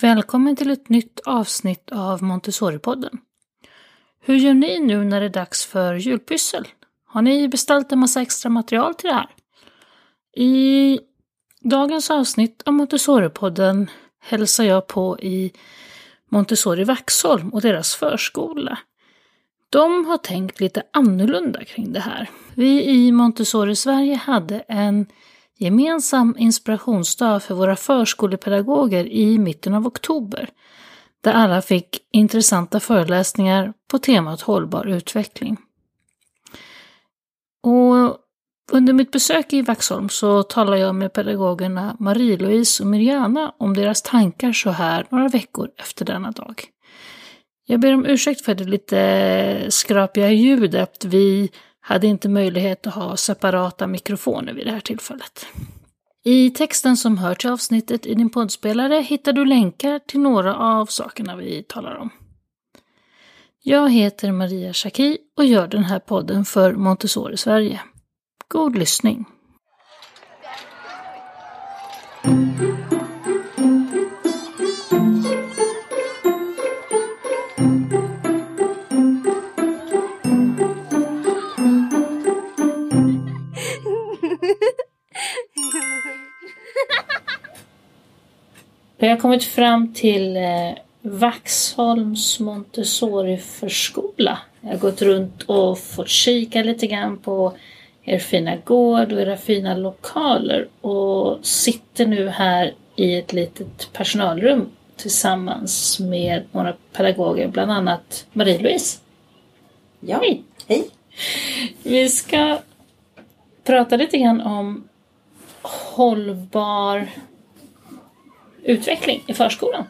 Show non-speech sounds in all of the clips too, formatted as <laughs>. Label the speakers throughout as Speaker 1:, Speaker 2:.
Speaker 1: Välkommen till ett nytt avsnitt av Montessori-podden. Hur gör ni nu när det är dags för julpyssel? Har ni beställt en massa extra material till det här? I dagens avsnitt av Montessori-podden hälsar jag på i Montessori Vaxholm och deras förskola. De har tänkt lite annorlunda kring det här. Vi i Montessori Sverige hade en gemensam inspirationsdag för våra förskolepedagoger i mitten av oktober, där alla fick intressanta föreläsningar på temat hållbar utveckling. Och under mitt besök i Vaxholm så talade jag med pedagogerna Marie-Louise och Mirjana om deras tankar så här några veckor efter denna dag. Jag ber om ursäkt för det lite skrapiga ljudet. Vi hade inte möjlighet att ha separata mikrofoner vid det här tillfället. I texten som hör till avsnittet i din poddspelare hittar du länkar till några av sakerna vi talar om. Jag heter Maria Schacki och gör den här podden för Montessori Sverige. God lyssning! Vi har kommit fram till eh, Vaxholms Montessori-förskola. Jag har gått runt och fått kika lite grann på er fina gård och era fina lokaler och sitter nu här i ett litet personalrum tillsammans med några pedagoger, bland annat Marie-Louise.
Speaker 2: Ja,
Speaker 1: Hej!
Speaker 2: hej.
Speaker 1: Vi ska prata lite grann om hållbar utveckling i förskolan.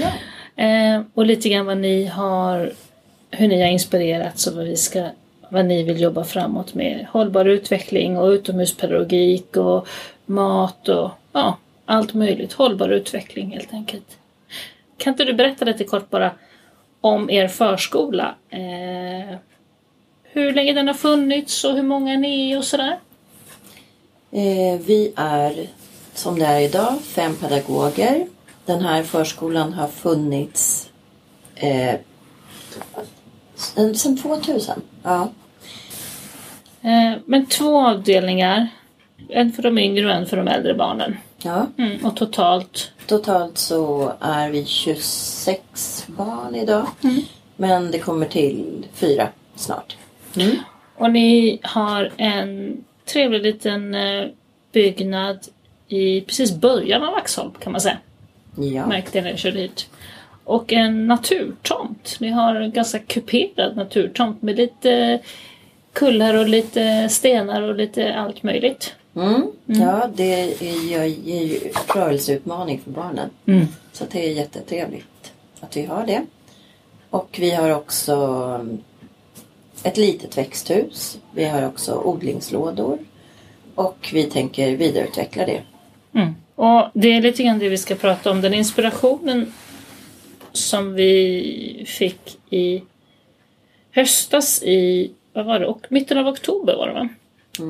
Speaker 2: Ja.
Speaker 1: Eh, och lite grann vad ni har, hur ni har inspirerats och vad, vi ska, vad ni vill jobba framåt med. Hållbar utveckling och utomhuspedagogik och mat och ja, allt möjligt. Hållbar utveckling helt enkelt. Kan inte du berätta lite kort bara om er förskola? Eh, hur länge den har funnits och hur många ni är och sådär?
Speaker 2: Eh, vi är som det är idag fem pedagoger. Den här förskolan har funnits eh, sen 2000. Ja.
Speaker 1: Eh, men två avdelningar. En för de yngre och en för de äldre barnen.
Speaker 2: ja.
Speaker 1: Mm, och totalt
Speaker 2: Totalt så är vi 26 barn idag.
Speaker 1: Mm.
Speaker 2: Men det kommer till fyra snart.
Speaker 1: Och ni har en trevlig liten eh, byggnad i precis början av Vaxholm kan man säga.
Speaker 2: Ja.
Speaker 1: Märkte jag när jag körde hit. Och en naturtomt. Ni har en ganska kuperad naturtomt med lite kullar och lite stenar och lite allt möjligt.
Speaker 2: Mm. Ja, det ger ju rörelseutmaning för barnen.
Speaker 1: Mm.
Speaker 2: Så det är jättetrevligt att vi har det. Och vi har också mm, ett litet växthus. Vi har också odlingslådor. Och vi tänker vidareutveckla det.
Speaker 1: Mm. Och det är lite grann det vi ska prata om. Den inspirationen som vi fick i höstas i, vad var det, och mitten av oktober var det va?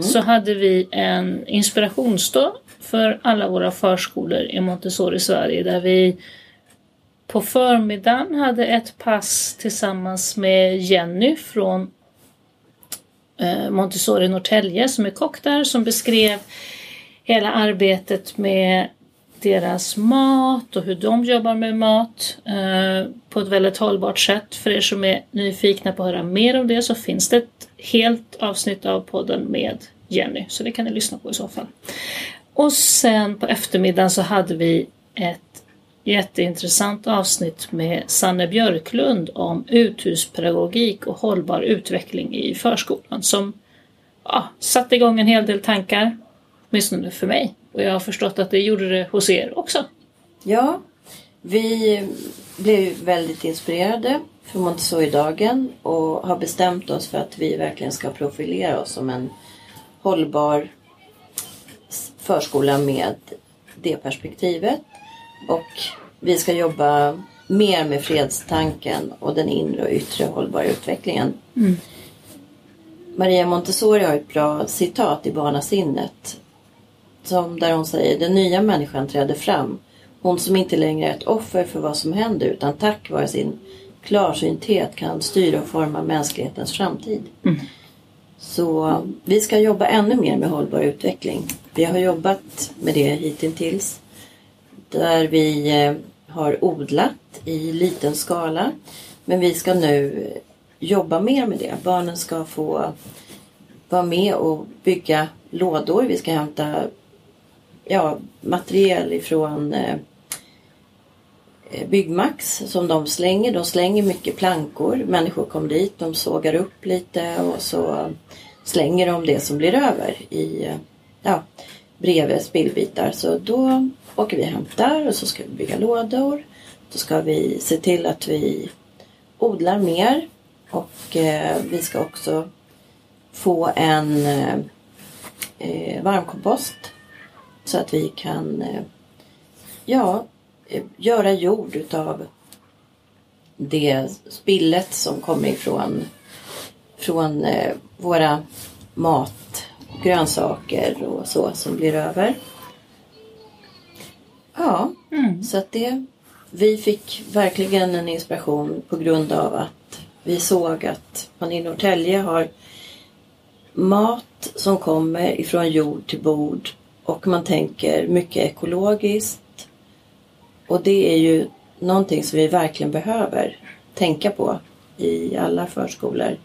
Speaker 1: Så hade vi en inspirationsdag för alla våra förskolor i Montessori Sverige där vi på förmiddagen hade ett pass tillsammans med Jenny från eh, Montessori Norrtälje som är kock där som beskrev hela arbetet med deras mat och hur de jobbar med mat eh, på ett väldigt hållbart sätt. För er som är nyfikna på att höra mer om det så finns det ett helt avsnitt av podden med Jenny. Så det kan ni lyssna på i så fall. Och sen på eftermiddagen så hade vi ett jätteintressant avsnitt med Sanne Björklund om uthuspedagogik och hållbar utveckling i förskolan som ja, satte igång en hel del tankar, åtminstone för mig. Och jag har förstått att det gjorde det hos er också.
Speaker 2: Ja, vi blev väldigt inspirerade för Montessori-dagen och har bestämt oss för att vi verkligen ska profilera oss som en hållbar förskola med det perspektivet. Och vi ska jobba mer med fredstanken och den inre och yttre hållbara utvecklingen. Maria Montessori har ett bra citat i Barnasinnet. Som där hon säger den nya människan träder fram hon som inte längre är ett offer för vad som händer utan tack vare sin klarsynthet kan styra och forma mänsklighetens framtid. Så vi ska jobba ännu mer med hållbar utveckling. Vi har jobbat med det hittills. Där vi eh, har odlat i liten skala. Men vi ska nu jobba mer med det. Barnen ska få vara med och bygga lådor. Vi ska hämta ja, material ifrån eh, eh, Byggmax som de slänger. De slänger mycket plankor. Människor kommer dit, de sågar upp lite och så slänger de det som blir över i eh, ja, bredvid spillbitar. Så då åker vi och hämtar och så ska vi bygga lådor. Då ska vi se till att vi odlar mer och eh, vi ska också få en eh, eh varmkompost så att vi kan eh, ja, eh, göra jord utav det spillet som kommer ifrån från eh, våra mat, grönsaker och så som blir över. Ja,
Speaker 1: Mm.
Speaker 2: så att det, vi fick verkligen en inspiration på grund av att vi såg att man i Norrtälje har mat som kommer ifrån jord till bord och man tänker mycket ekologiskt. Och det är ju någonting som vi verkligen behöver tänka på i alla förskolor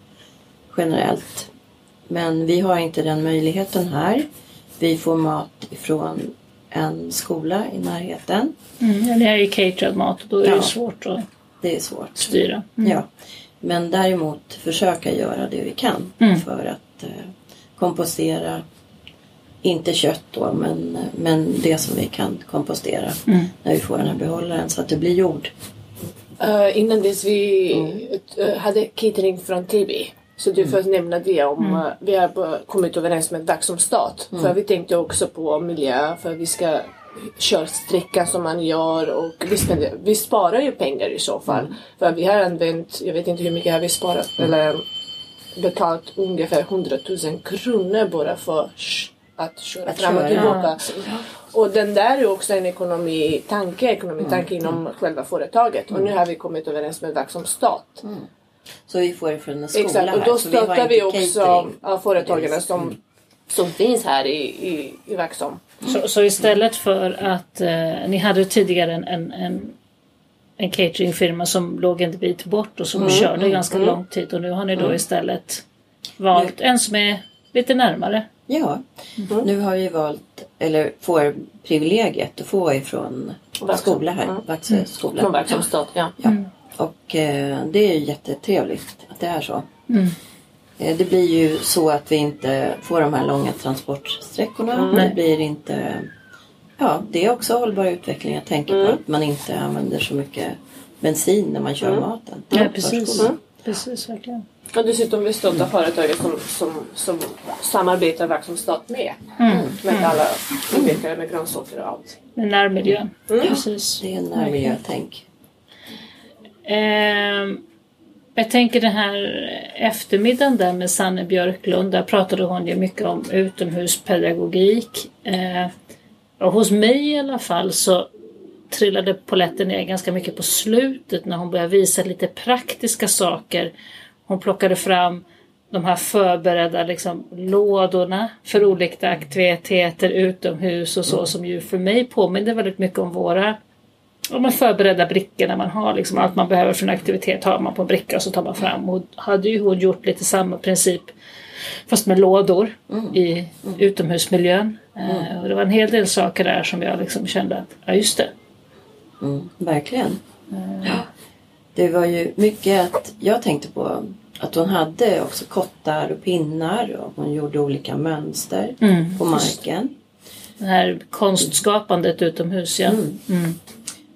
Speaker 2: generellt. Men vi har inte den möjligheten här. Vi får mat ifrån en skola i närheten.
Speaker 1: Mm. Ja, Ni har ju caterad mat och då är
Speaker 2: Ja.
Speaker 1: det svårt att
Speaker 2: Det är svårt.
Speaker 1: styra. Mm.
Speaker 2: Ja. Men däremot försöka göra det vi kan
Speaker 1: Mm.
Speaker 2: för att eh, kompostera. Inte kött då, men, men det som vi kan kompostera
Speaker 1: Mm.
Speaker 2: när vi får den här behållaren så att det blir jord.
Speaker 3: Eh, innan dess vi
Speaker 2: Mm.
Speaker 3: eh, hade catering från TB. Så du får nämna det om eh, vi har kommit överens med Vaxholm stad.
Speaker 2: Mm.
Speaker 3: För vi tänkte också på miljö för vi ska köra sträckan som man gör och vi, spender, vi sparar ju pengar i så fall.
Speaker 2: Mm.
Speaker 3: För vi har använt, jag vet inte hur mycket har vi sparat eller betalt ungefär 100 000 kronor bara för att köra
Speaker 2: Att
Speaker 3: fram och
Speaker 2: köra.
Speaker 3: tillbaka. Och den där är också en ekonomitanke, ekonomitanke
Speaker 2: Mm.
Speaker 3: inom själva företaget. Och nu har vi kommit överens med Vaxholm stat.
Speaker 2: Så vi får det från en skola
Speaker 3: Exakt, och då
Speaker 2: vi
Speaker 3: stöttar
Speaker 2: inte
Speaker 3: vi också ja, företagen som, som finns här i, i, i Vaxholm.
Speaker 1: Så, så istället för att eh, ni hade tidigare en, en, en, en cateringfirma som låg en bit bort och som körde ganska lång tid och nu har ni då istället valt en som är lite närmare.
Speaker 2: Ja, nu har vi valt, eller får privilegiet att få ifrån
Speaker 3: Vaxholm.
Speaker 2: skola här.
Speaker 3: Mm.
Speaker 2: Vaxö skola.
Speaker 3: Från Vaxholm stad, ja.
Speaker 2: Ja. Och eh, det är ju jättetrevligt att det är så.
Speaker 1: Mm.
Speaker 2: Eh, det blir ju så att vi inte får de här långa transportsträckorna. Det blir inte... Ja, det är också hållbar utveckling att tänka på att man inte använder så mycket bensin när man kör maten.
Speaker 1: Ja, precis. Precis, verkligen.
Speaker 3: Och dessutom vi stöttar företaget som, som, som samarbetar stad med. Med alla tillverkare med grönsaker och allt.
Speaker 1: Med närmiljön. Precis.
Speaker 2: Det är en närmiljötänk.
Speaker 1: Ehm, jag tänker den här eftermiddagen där med Sanne Björklund, där pratade hon ju mycket om utomhuspedagogik. Eh, och hos mig i alla fall så trillade poletten ner ganska mycket på slutet när hon började visa lite praktiska saker. Hon plockade fram de här förberedda liksom, lådorna för olika aktiviteter utomhus och så som ju för mig påminner väldigt mycket om våra ja, men förberedda brickor när man har liksom allt man behöver för en aktivitet har man på en bricka och så tar man fram. Och hade ju hon gjort lite samma princip fast med lådor i utomhusmiljön. Eh, och det var en hel del saker där som jag liksom kände att, ja just det.
Speaker 2: Mm, verkligen. Ja. Det var ju mycket att jag tänkte på att hon hade också kottar och pinnar och hon gjorde olika mönster
Speaker 1: Mm.
Speaker 2: på marken.
Speaker 1: Det här konstskapandet utomhus ja. Mm.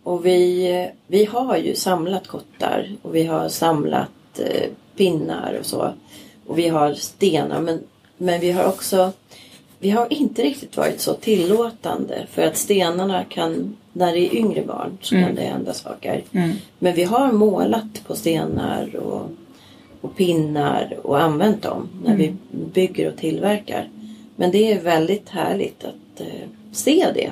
Speaker 2: Och vi, vi har ju samlat kottar och vi har samlat eh, pinnar och så. Och vi har stenar men, men vi har också vi har inte riktigt varit så tillåtande för att stenarna kan, när det är yngre barn så kan det hända saker.
Speaker 1: Mm.
Speaker 2: Men vi har målat på stenar och, och pinnar och använt dem när vi bygger och tillverkar. Men det är väldigt härligt att eh, se det.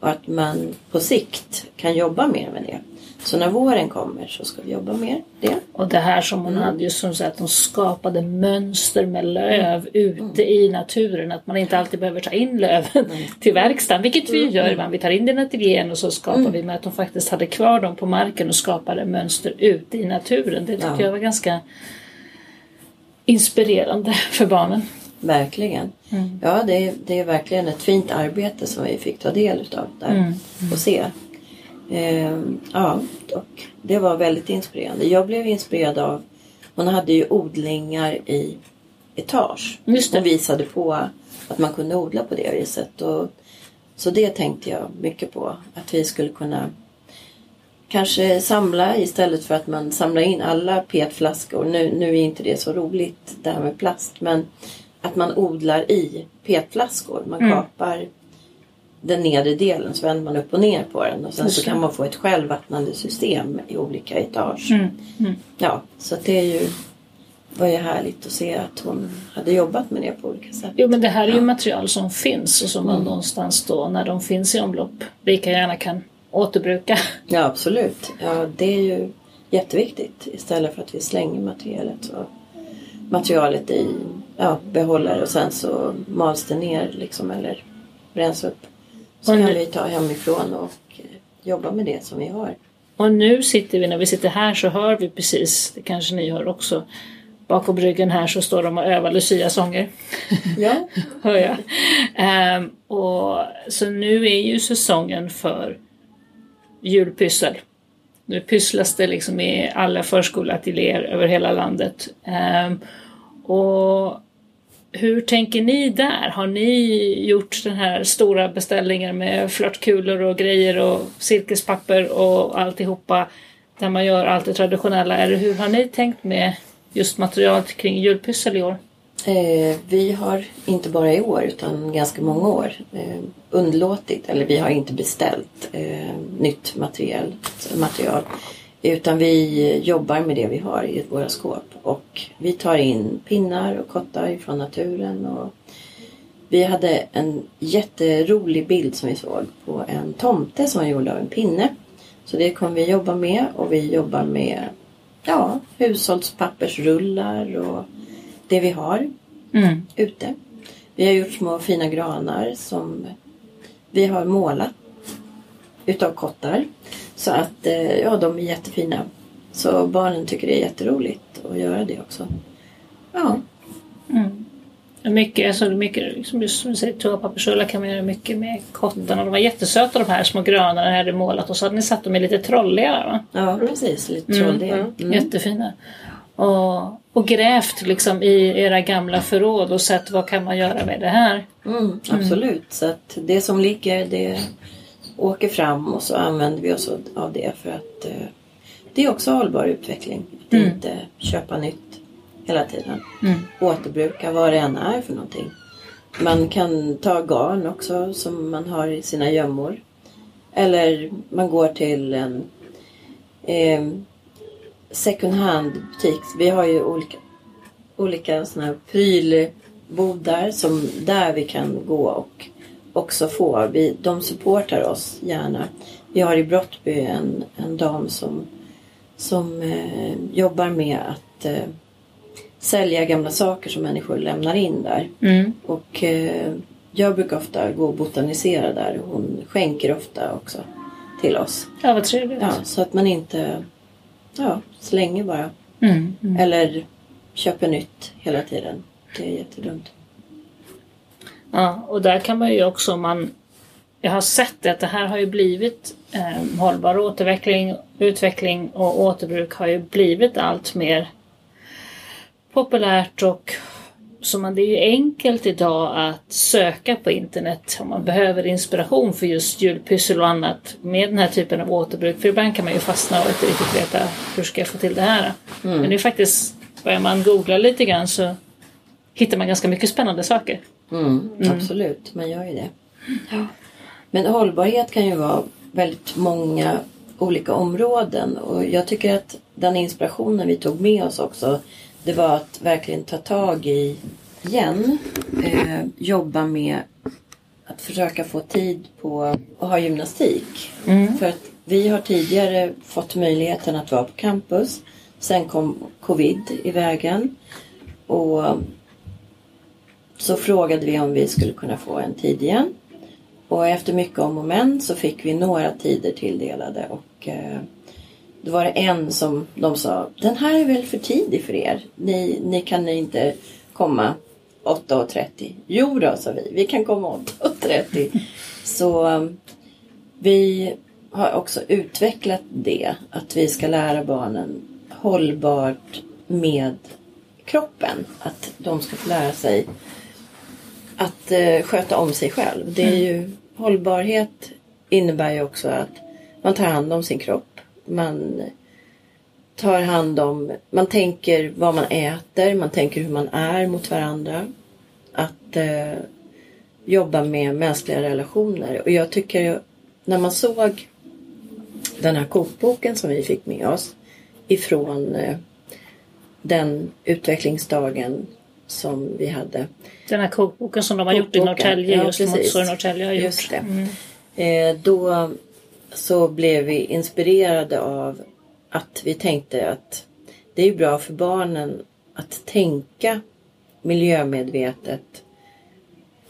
Speaker 2: Och att man på sikt kan jobba mer med det. Så när våren kommer så ska vi jobba mer det.
Speaker 1: Och det här som hon hade just som sagt, att de skapade mönster med löv ute i naturen. Att man inte alltid behöver ta in löven <laughs> till verkstaden, vilket vi gör ibland. Vi tar in den i ateljén och så skapar vi med att de faktiskt hade kvar dem på marken och skapade mönster ute i naturen. Det tycker
Speaker 2: Ja.
Speaker 1: jag var ganska inspirerande <laughs> för barnen.
Speaker 2: Verkligen. Ja, det är, det är verkligen ett fint arbete som vi fick ta del utav där och se. Ehm, ja, och det var väldigt inspirerande. Jag blev inspirerad av, hon hade ju odlingar i etage.
Speaker 1: Just det.
Speaker 2: Hon visade på att man kunde odla på det viset. Och, så det tänkte jag mycket på. Att vi skulle kunna kanske samla istället för att man samlar in alla petflaskor. Nu, nu är inte det så roligt det här med plast. Men att man odlar i petflaskor. Man
Speaker 1: Mm.
Speaker 2: kapar den nedre delen så vänder man upp och ner på den. Och sen så kan man få ett självvattnande system i olika etage.
Speaker 1: Mm. Mm.
Speaker 2: Ja, så det är ju, var ju härligt att se att hon hade jobbat med det på olika sätt.
Speaker 1: Jo men det här är ju material som finns och som
Speaker 2: Mm.
Speaker 1: man någonstans då när de finns i omlopp lika gärna kan återbruka.
Speaker 2: Ja, absolut. Ja, det är ju jätteviktigt istället för att vi slänger materialet. Så materialet i ja, behållare och sen så mals det ner liksom eller bränns upp. Så kan vi ta hemifrån och eh, jobba med det som vi har.
Speaker 1: Och nu sitter vi, när vi sitter här så hör vi precis, det kanske ni hör också, bakom ryggen här så står de och övar Lucia-sånger.
Speaker 2: Ja, <laughs>
Speaker 1: hör jag. Ehm, och, så nu är ju säsongen för julpyssel. Nu pysslas det liksom i alla förskoleateljéer över hela landet. Ehm, och hur tänker ni där? Har ni gjort den här stora beställningen med flörtkulor och grejer och silkespapper och alltihopa där man gör allt det traditionella? Eller hur har ni tänkt med just materialet kring julpyssel i år?
Speaker 2: Eh, vi har inte bara i år utan ganska många år eh, underlåtit, eller vi har inte beställt eh, nytt material, material. Utan vi jobbar med det vi har i våra skåp. Och vi tar in pinnar och kottar från naturen. Och vi hade en jätterolig bild som vi såg på en tomte som var gjord av en pinne. Så det kommer vi jobba med och vi jobbar med ja, hushållspappersrullar och det vi har
Speaker 1: Mm.
Speaker 2: ute. Vi har gjort små fina granar som vi har målat utav kottar. Så att eh, ja, de är jättefina. Så barnen tycker det är jätteroligt att göra det också. Ja,
Speaker 1: Mm. Mycket, alltså mycket liksom som du säger, toapappersrullar kan man göra mycket med kottarna. De var jättesöta de här små gröna ni hade målat och så hade ni satt dem i lite trolliga va?
Speaker 2: ja precis. Lite trolliga. Mm.
Speaker 1: Jättefina. Och, och grävt liksom i era gamla förråd och sett vad kan man göra med det här.
Speaker 2: Mm, absolut. Så att det som ligger det åker fram och så använder vi oss av det för att eh, det är också hållbar utveckling. Att
Speaker 1: Mm.
Speaker 2: inte köpa nytt hela tiden.
Speaker 1: Mm.
Speaker 2: Återbruka vad det än är för någonting. Man kan ta garn också som man har i sina gömmor. Eller man går till en eh, second hand butik. Vi har ju olika, olika såna här prylbodar som där vi kan gå och också få. Vi, de supportar oss gärna. Vi har i Brottby en, en dam som, som eh, jobbar med att eh, sälja gamla saker som människor lämnar in där.
Speaker 1: Mm.
Speaker 2: Och eh, jag brukar ofta gå och botanisera där. Hon skänker ofta också till oss.
Speaker 1: Ja, vad trevligt.
Speaker 2: Ja, så att man inte ja, slänger bara.
Speaker 1: Mm. Mm.
Speaker 2: Eller köper nytt hela tiden. Det är jättedumt.
Speaker 1: Ja, och där kan man ju också om man jag har sett det att det här har ju blivit eh, hållbar återveckling, utveckling och återbruk har ju blivit allt mer populärt och så man, det är ju enkelt idag att söka på internet om man behöver inspiration för just julpyssel och annat med den här typen av återbruk. För ibland kan man ju fastna och inte riktigt veta hur ska jag få till det här. Men det är faktiskt, börjar man googla lite grann så hittar man ganska mycket spännande saker.
Speaker 2: Mm, Absolut, man gör ju det. Men hållbarhet kan ju vara väldigt många olika områden och jag tycker att den inspirationen vi tog med oss också det var att verkligen ta tag i igen, eh, jobba med att försöka få tid på att ha gymnastik.
Speaker 1: Mm.
Speaker 2: För att vi har tidigare fått möjligheten att vara på campus. Sen kom covid i vägen. Och så frågade vi om vi skulle kunna få en tid igen. Och efter mycket om och men så fick vi några tider tilldelade. Och eh, då var det en som de sa, den här är väl för tidig för er. Ni, ni kan inte komma 8.30. Jo då, sa vi. Vi kan komma 8.30. Så eh, vi har också utvecklat det. Att vi ska lära barnen hållbart med kroppen. Att de ska få lära sig att eh, sköta om sig själv. Det är ju, hållbarhet innebär ju också att man tar hand om sin kropp. Man tar hand om, man tänker vad man äter, man tänker hur man är mot varandra. Att eh, jobba med mänskliga relationer. Och jag tycker när man såg den här kokboken som vi fick med oss ifrån eh, den utvecklingsdagen som vi hade.
Speaker 1: Den här kokboken som de har gjort i
Speaker 2: Kokboken,
Speaker 1: Norrtälje,
Speaker 2: ja,
Speaker 1: just. Montessori Norrtälje har gjort.
Speaker 2: Just det.
Speaker 1: Mm.
Speaker 2: Eh, då så blev vi inspirerade av att vi tänkte att det är bra för barnen att tänka miljömedvetet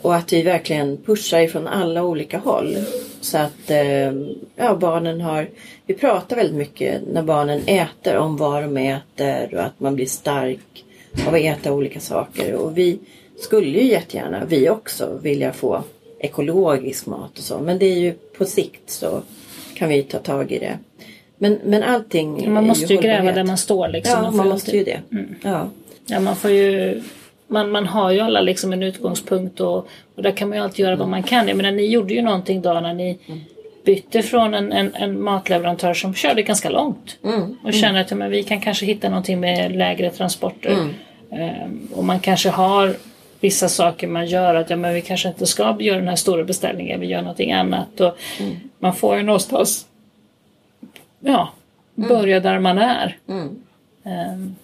Speaker 2: och att vi verkligen pushar ifrån alla olika håll. Så att eh, ja, barnen har, vi pratar väldigt mycket när barnen äter om vad de äter och att man blir stark av att äta olika saker. Och vi skulle ju jättegärna, vi också, vilja få ekologisk mat och så. Men det är ju på sikt så kan vi ta tag i det. Men, men allting
Speaker 1: Man måste ju gräva
Speaker 2: hållbarhet.
Speaker 1: där man står liksom.
Speaker 2: Ja,
Speaker 1: Man
Speaker 2: man
Speaker 1: ju
Speaker 2: måste ju det. Ja.
Speaker 1: Ja, man får ju... Man, man har ju alla liksom en utgångspunkt och, och där kan man ju alltid göra vad man kan. Jag menar, ni gjorde ju någonting då när ni bytte från en, en, en matleverantör som körde ganska långt
Speaker 2: Mm.
Speaker 1: och känner att ja, men vi kan kanske hitta någonting med lägre transporter. Ehm, och man kanske har vissa saker man gör att ja, men vi kanske inte ska göra den här stora beställningen, vi gör någonting annat. Och Man får ju någonstans ja, börja där man är.
Speaker 2: Mm.
Speaker 1: Ehm,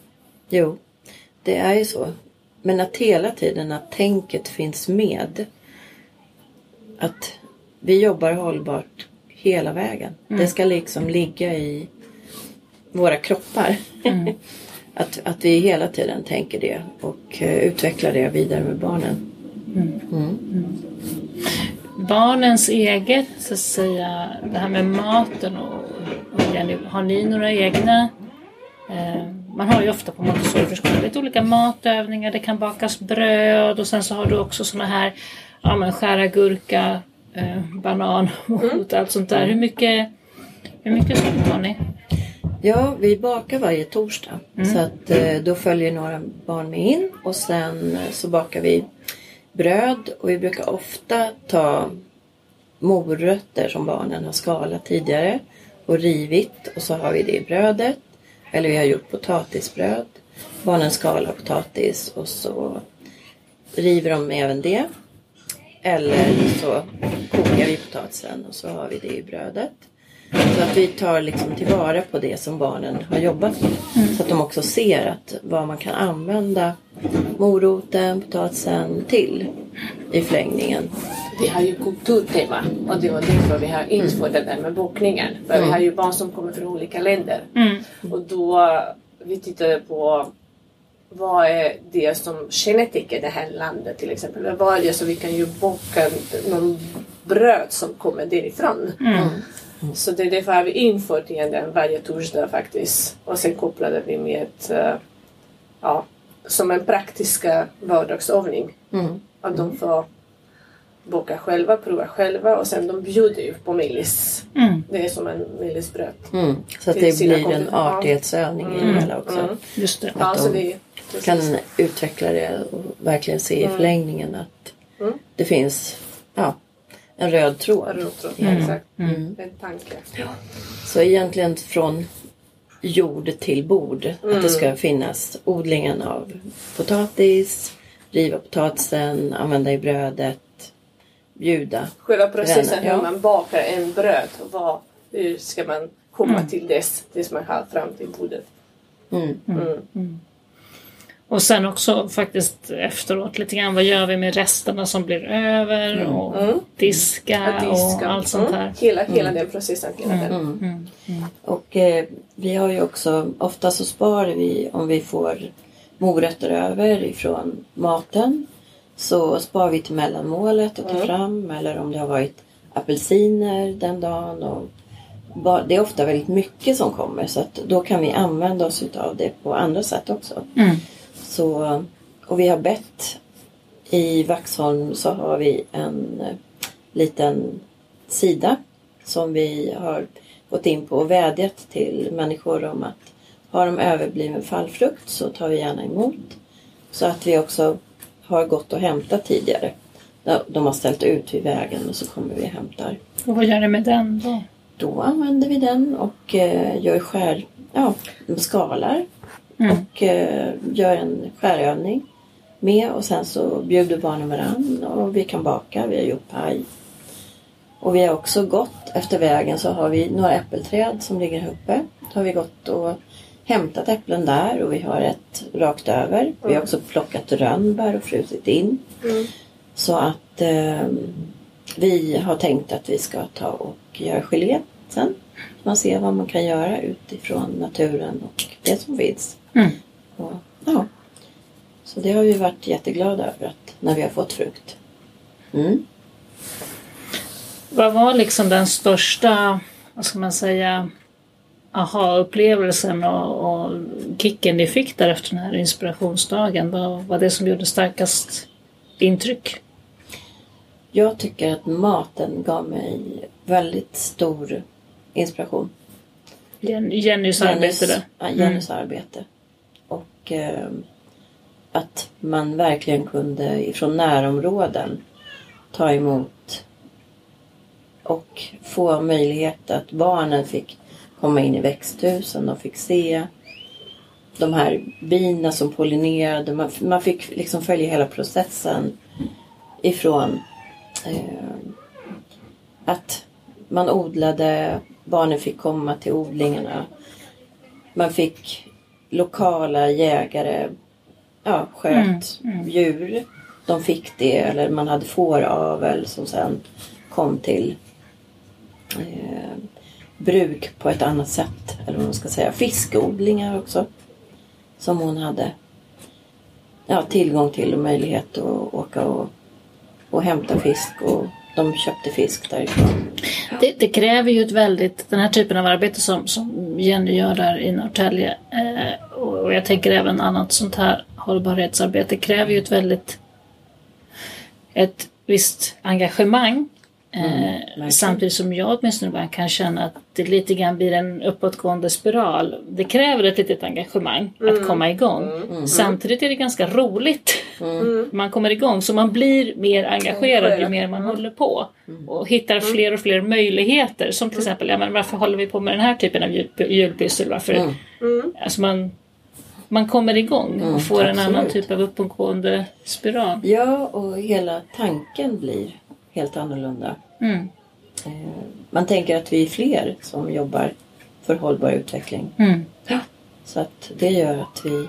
Speaker 2: Jo, det är ju så. Men att hela tiden att tänket finns med. Att vi jobbar hållbart hela vägen. Det ska liksom ligga i våra kroppar. <laughs> att, att vi hela tiden tänker det och eh, utvecklar det vidare med barnen.
Speaker 1: barnens eget, så att säga, det här med maten och, och Jenny, har ni några egna? Eh, man har ju ofta på Montessoriförskolan lite olika matövningar, det kan bakas bröd och sen så har du också såna här, ja men skära gurka, eh, banan och allt sånt där. Hur mycket, hur mycket sånt har ni?
Speaker 2: Ja, vi bakar varje torsdag. Så att eh, då följer några barn med in och sen eh, så bakar vi bröd och vi brukar ofta ta morötter som barnen har skalat tidigare och rivit och så har vi det i brödet. Eller vi har gjort potatisbröd. Barnen skalar potatis och så river de även det. Eller så kokar vi potatisen och så har vi det i brödet. Så att vi tar liksom tillvara på det som barnen har jobbat med. Så att de också ser att vad man kan använda moroten, potatisen till i förlängningen.
Speaker 3: Vi har ju kulturtema och det var därför vi har infört det där med bokningen. För vi har ju barn som kommer från olika länder.
Speaker 1: Mm.
Speaker 3: Och då vi tittade på vad är det som kännetecknar det här landet till exempel. Vad är det så vi kan ju boka någon bröd som kommer därifrån. Så det är därför har vi infört igen den varje torsdag faktiskt. Och sen kopplade vi med eh, ja, som en praktiska vardagsövning.
Speaker 2: Mm.
Speaker 3: Att de får boka själva, prova själva och sen de bjuder ju på Millis.
Speaker 1: Mm.
Speaker 3: Det är som en Millisbröd.
Speaker 2: Mm. Så att det blir en
Speaker 3: kompisar.
Speaker 2: artighetsövning i det hela också.
Speaker 3: Mm.
Speaker 1: Just det.
Speaker 3: Ja,
Speaker 2: de
Speaker 3: så det är precis.
Speaker 2: Kan utveckla det och verkligen se i förlängningen att
Speaker 3: Mm.
Speaker 2: det finns ja, en röd tråd.
Speaker 3: Rotro,
Speaker 2: Mm.
Speaker 3: exakt.
Speaker 2: Mm.
Speaker 3: En tanke.
Speaker 2: Så egentligen från jord till bord. Att
Speaker 3: Mm.
Speaker 2: det ska finnas odlingen av potatis, riva potatisen, använda i brödet, bjuda.
Speaker 3: Själva processen
Speaker 2: Ja.
Speaker 3: hur man bakar en bröd. och Vad, hur ska man komma
Speaker 2: Mm.
Speaker 3: till dess tills man har fram till bordet.
Speaker 2: Mm.
Speaker 3: Mm.
Speaker 1: Och sen också faktiskt efteråt lite grann vad gör vi med resterna som blir över och
Speaker 3: Mm.
Speaker 1: diska,
Speaker 3: Att diska.
Speaker 1: och allt sånt
Speaker 3: Mm.
Speaker 1: där.
Speaker 3: Hela, hela den processen. Hela den.
Speaker 1: Mm. Mm.
Speaker 2: Och eh, vi har ju också, ofta så sparar vi om vi får morötter över ifrån maten. Så sparar vi till mellanmålet och tar
Speaker 3: Mm.
Speaker 2: fram. Eller om det har varit apelsiner den dagen. Och det är ofta väldigt mycket som kommer så att då kan vi använda oss utav det på andra sätt också.
Speaker 1: Mm.
Speaker 2: Så, och vi har bett i Vaxholm så har vi en eh, liten sida som vi har gått in på och vädjat till människor om att har de överbliven fallfrukt så tar vi gärna emot. Så att vi också har gått och hämtat tidigare. De har ställt ut vid vägen och så kommer vi och hämtar.
Speaker 1: Och vad gör ni med den då?
Speaker 2: Då använder vi den och eh, gör skär, ja, skalar
Speaker 1: Mm.
Speaker 2: och eh, gör en skärövning med och sen så bjuder barnen varann och vi kan baka. Vi har gjort paj. Och vi har också gått efter vägen så har vi några äppelträd som ligger här uppe. Då har vi gått och hämtat äpplen där och vi har ett rakt över. Vi har också plockat rönnbär och frusit in.
Speaker 3: Mm.
Speaker 2: Så att eh, vi har tänkt att vi ska ta och göra gelé sen. Man ser vad man kan göra utifrån naturen och det som finns.
Speaker 1: Mm.
Speaker 2: Och, ja. Så det har vi varit jätteglada över att, när vi har fått frukt. Mm.
Speaker 1: Vad var liksom den största, vad ska man säga, aha-upplevelsen och, och kicken ni fick där efter den här inspirationsdagen? Vad var det som gjorde starkast intryck?
Speaker 2: Jag tycker att maten gav mig väldigt stor inspiration.
Speaker 1: Jen- Jennys arbete där.
Speaker 2: ja, Jennys arbete. Och eh, att man verkligen kunde ifrån närområden ta emot och få möjlighet att barnen fick komma in i växthusen och fick se de här bina som pollinerade. Man, man fick liksom följa hela processen ifrån eh, att man odlade, barnen fick komma till odlingarna. Man fick lokala jägare, ja, sköt
Speaker 1: Mm, mm.
Speaker 2: djur. De fick det, eller man hade fåravel som sen kom till eh, bruk på ett annat sätt. Eller vad man ska säga. Fiskodlingar också. Som hon hade ja, tillgång till och möjlighet att åka och, och hämta fisk. Och de köpte fisk därifrån.
Speaker 1: Det, det kräver ju ett väldigt, den här typen av arbete som, som Jenny gör där i Norrtälje eh, och, och jag tänker även annat sånt här hållbarhetsarbete kräver ju ett väldigt ett visst engagemang. Eh,
Speaker 2: verkligen.
Speaker 1: samtidigt som jag åtminstone ibland kan känna att det lite grann blir en uppåtgående spiral. Det kräver ett litet engagemang att komma igång. Samtidigt är det ganska roligt. Man kommer igång så man blir mer engagerad ju mer man håller på. Och hittar fler och fler möjligheter. Som till exempel, ja, men varför håller vi på med den här typen av jul- julpyssel? Varför?
Speaker 3: Mm.
Speaker 1: Alltså man, man kommer igång och får en annan typ av uppåtgående spiral.
Speaker 2: Ja, och hela tanken blir helt annorlunda.
Speaker 1: Mm.
Speaker 2: Eh, Man tänker att vi är fler som jobbar för hållbar utveckling.
Speaker 1: Mm.
Speaker 2: Så att det gör att vi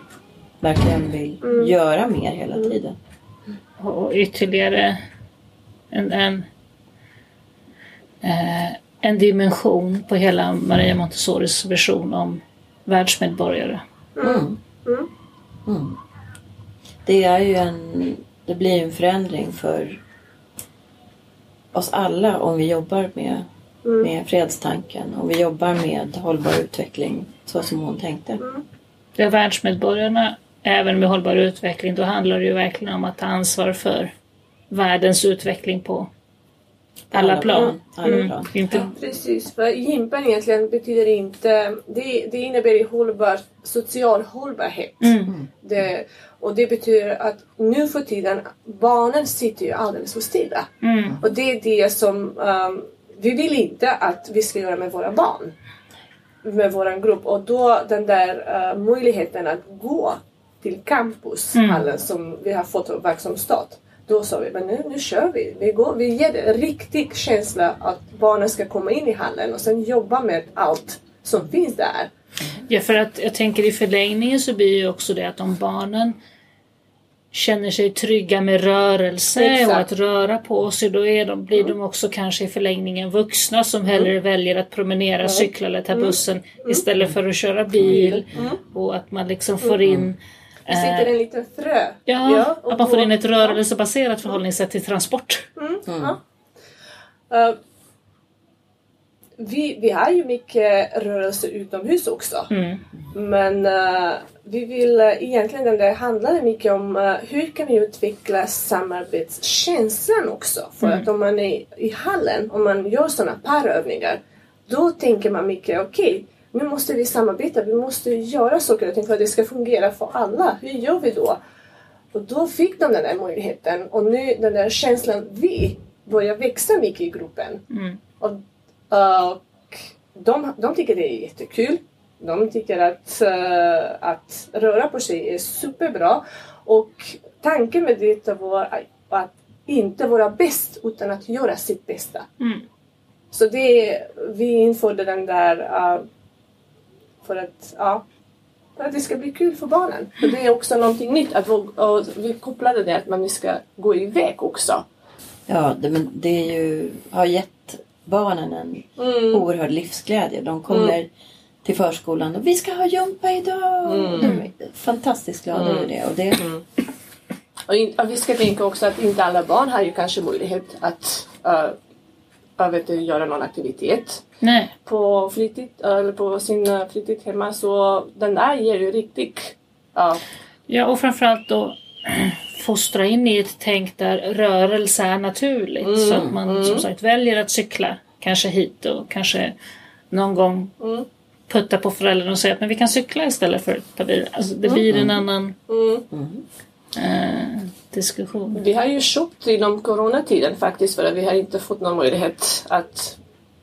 Speaker 2: verkligen vill göra mer hela tiden.
Speaker 1: Och ytterligare en, en, eh, en dimension på hela Maria Montessoris vision om världsmedborgare.
Speaker 2: Mm. Mm. Det är ju en, det blir en förändring för oss alla om vi jobbar med, med fredstanken. Om vi jobbar med hållbar utveckling så som hon tänkte.
Speaker 1: Det är världsmedborgarna, även med hållbar utveckling, då handlar det ju verkligen om att ta ansvar för världens utveckling på alla plan.
Speaker 2: Alla
Speaker 1: Mm.
Speaker 2: plan.
Speaker 1: Inte,
Speaker 3: Precis, för Jimpen egentligen betyder inte... Det, det innebär hållbar, social hållbarhet.
Speaker 1: mm.
Speaker 3: Det, och det betyder att nu för tiden, barnen sitter ju alldeles för stilla.
Speaker 1: Mm.
Speaker 3: Och det är det som um, vi vill inte att vi ska göra med våra barn. Med vår grupp. Och då den där uh, möjligheten att gå till campushallen som vi har fått stad. Då sa vi, men nu, nu kör vi. Vi, går, vi ger det en riktig känsla att barnen ska komma in i hallen och sen jobba med allt som finns där.
Speaker 1: Ja, för att jag tänker i förlängningen så blir ju också det att om barnen känner sig trygga med rörelse
Speaker 3: Exakt.
Speaker 1: och att röra på sig då är de, blir de också kanske i förlängningen vuxna som hellre väljer att promenera, cykla eller ta bussen istället för att köra bil. Och att man liksom får in
Speaker 3: Det sitter en liten frö.
Speaker 1: Ja,
Speaker 3: och
Speaker 1: att man får in ett rörelsebaserat förhållningssätt till transport.
Speaker 3: Mm, ja. Eh, vi, vi har ju mycket rörelse utomhus också.
Speaker 1: Mm.
Speaker 3: Men eh, vi vill uh, egentligen, där handlar mycket om eh, hur kan vi utveckla samarbetskänslan också. För att om man är i hallen, om man gör sådana parövningar, då tänker man mycket, okej, nu måste vi samarbeta, vi måste göra saker och ting för att det ska fungera för alla. Hur gör vi då? Och då fick de den där möjligheten och nu den där känslan, vi börjar växa mycket i gruppen.
Speaker 1: Mm.
Speaker 3: Och, och de, de tycker det är jättekul. De tycker att, eh, att röra på sig är superbra. Och tanken med det var att inte vara bäst utan att göra sitt bästa.
Speaker 1: Mm.
Speaker 3: Så det, vi införde den där eh, för att, ja, för att det ska bli kul för barnen. För det är också någonting nytt. Att och vi kopplade det att man ska gå iväg också.
Speaker 2: Ja, det, men det är ju, har gett barnen en
Speaker 3: Mm.
Speaker 2: oerhörd livsglädje. De kommer till förskolan och vi ska ha jumpa idag.
Speaker 3: Mm.
Speaker 2: De är fantastiskt glada över det. Och det
Speaker 3: Och, in, och vi ska tänka också att inte alla barn har ju kanske möjlighet att uh, vet, inte, göra någon aktivitet
Speaker 1: Nej.
Speaker 3: på fritid eller på sin eh, fritid hemma. Så den där ger ju riktigt ja,
Speaker 1: Ja, och framförallt då <clears throat> fostra in i ett tänk där rörelse är naturligt. så att man som sagt väljer att cykla, kanske hit och kanske någon gång
Speaker 3: Mm.
Speaker 1: putta på föräldrarna och säga att men vi kan cykla istället för att ta bilen. Alltså, det blir en annan
Speaker 3: Mm.
Speaker 1: eh, diskussion.
Speaker 3: Vi har ju köpt inom coronatiden faktiskt för att vi har inte fått någon möjlighet att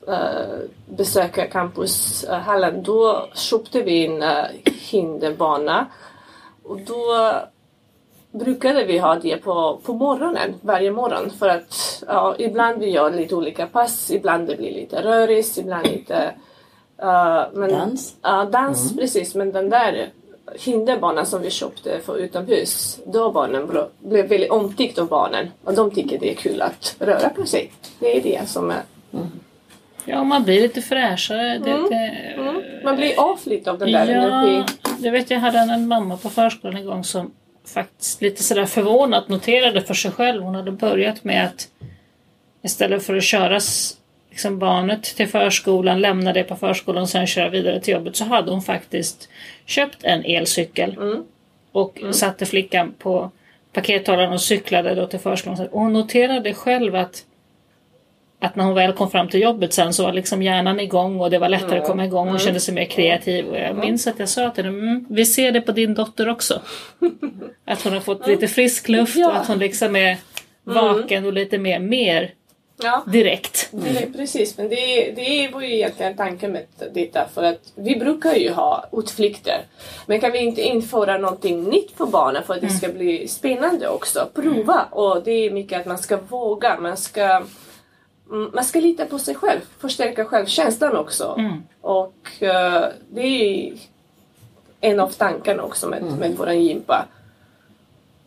Speaker 3: eh, besöka campushallen. Då köpte vi en uh, hinderbana och då brukade vi ha det på, på morgonen, varje morgon. För att ja, ibland vi gör lite olika pass, ibland det blir lite rörigt, ibland lite eh, men,
Speaker 2: Dans.
Speaker 3: Ja, dans precis. Men den där hinderbanan som vi köpte för utomhus, då barnen blev väldigt omtyckt av barnen. Och de tycker det är kul att röra på sig. Det är det som är...
Speaker 1: Ja, man blir lite fräschare. Det, det,
Speaker 3: Mm. Man blir av lite av den där
Speaker 1: Ja,
Speaker 3: energin.
Speaker 1: jag vet jag hade en, mamma på förskolan en gång som faktiskt lite sådär förvånat noterade för sig själv. Hon hade börjat med att istället för att köra s- liksom barnet till förskolan, lämna det på förskolan och sen köra vidare till jobbet så hade hon faktiskt köpt en elcykel
Speaker 3: Mm.
Speaker 1: och satte flickan på pakethållaren och cyklade då till förskolan. Och hon noterade själv att att när hon väl kom fram till jobbet sen så var liksom hjärnan igång och det var lättare att komma igång. Hon kände sig mer kreativ. Och jag minns att jag sa till henne, mm, vi ser det på din dotter också. <laughs> Att hon har fått lite frisk luft och
Speaker 3: Ja.
Speaker 1: att hon liksom är vaken och lite mer, mer
Speaker 3: Ja.
Speaker 1: direkt.
Speaker 3: Det är, precis, men det, det var ju egentligen tanken med detta för att vi brukar ju ha utflykter. Men kan vi inte införa någonting nytt för barnen för att det ska bli spännande också? Prova! Och det är mycket att man ska våga, man ska, mm, man ska lita på sig själv, förstärka självkänslan också.
Speaker 1: Mm.
Speaker 3: Och eh, det är en av tankarna också med, med våran gympa.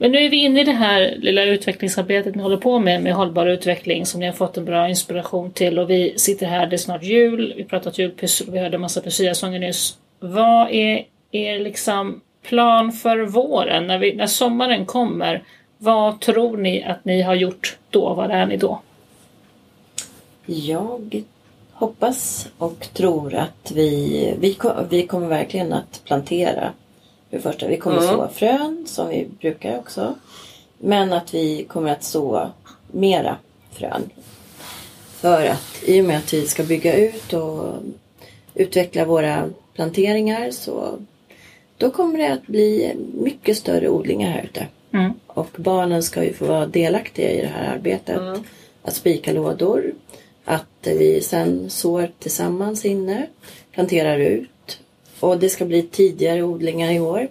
Speaker 1: Men nu är vi inne i det här lilla utvecklingsarbetet ni håller på med, med hållbar utveckling som ni har fått en bra inspiration till och vi sitter här, det är snart jul, vi pratat julpyssel och vi hörde en massa luciasånger nyss. Vad är er liksom plan för våren, när, vi, när sommaren kommer? Vad tror ni att ni har gjort då? Vad är ni då?
Speaker 2: Jag hoppas och tror att vi, vi, vi kommer verkligen att plantera. För det första, vi kommer
Speaker 3: Mm.
Speaker 2: så frön som vi brukar också. Men att vi kommer att så mera frön. För att i och med att vi ska bygga ut och utveckla våra planteringar så då kommer det att bli mycket större odlingar här ute.
Speaker 1: Mm.
Speaker 2: Och barnen ska ju få vara delaktiga i det här arbetet. Att spika lådor. Att vi sen sår tillsammans inne. Planterar ut. Och det ska bli tidigare odlingar i år.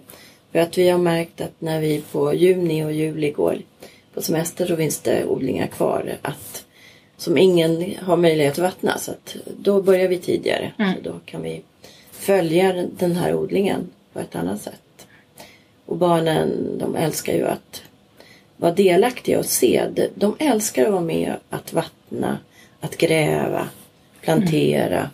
Speaker 2: För att vi har märkt att när vi på juni och juli går på semester så finns det odlingar kvar. Att, som ingen har möjlighet att vattna. Så att då börjar vi tidigare.
Speaker 1: Mm.
Speaker 2: Så då kan vi följa den här odlingen på ett annat sätt. Och barnen de älskar ju att vara delaktiga och se. De älskar att vara med att vattna, att gräva, plantera. Mm.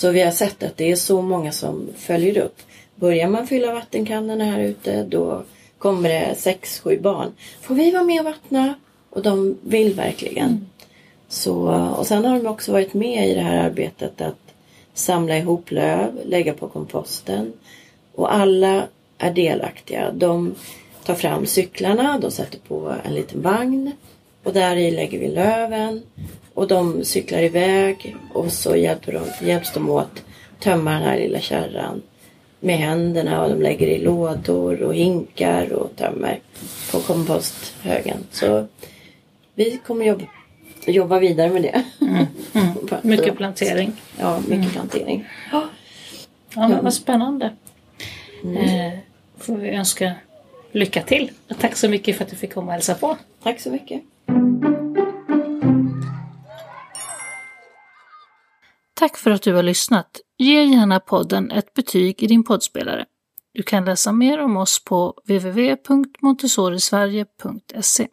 Speaker 2: Så vi har sett att det är så många som följer upp. Börjar man fylla vattenkannorna här ute då kommer det sex, sju barn. Får vi vara med och vattna? Och de vill verkligen. Mm. Så, och sen har de också varit med i det här arbetet att samla ihop löv, lägga på komposten. Och alla är delaktiga. De tar fram cyklarna, de sätter på en liten vagn och där i lägger vi löven och de cyklar iväg och så hjälper de, hjälps de åt tömma den här lilla kärran med händerna och de lägger i lådor och hinkar och tömmer på komposthögen. Så vi kommer jobba, jobba vidare med det.
Speaker 1: Mm, mm. <laughs> mycket plantering.
Speaker 2: Ja, mycket mm. plantering.
Speaker 1: Ja, men vad spännande. Mm. Eh, får vi önska lycka till. Och tack så mycket för att du fick komma och hälsa på.
Speaker 2: Tack så mycket.
Speaker 1: Tack för att du har lyssnat. Ge gärna podden ett betyg i din poddspelare. Du kan läsa mer om oss på www.montessorisverige.se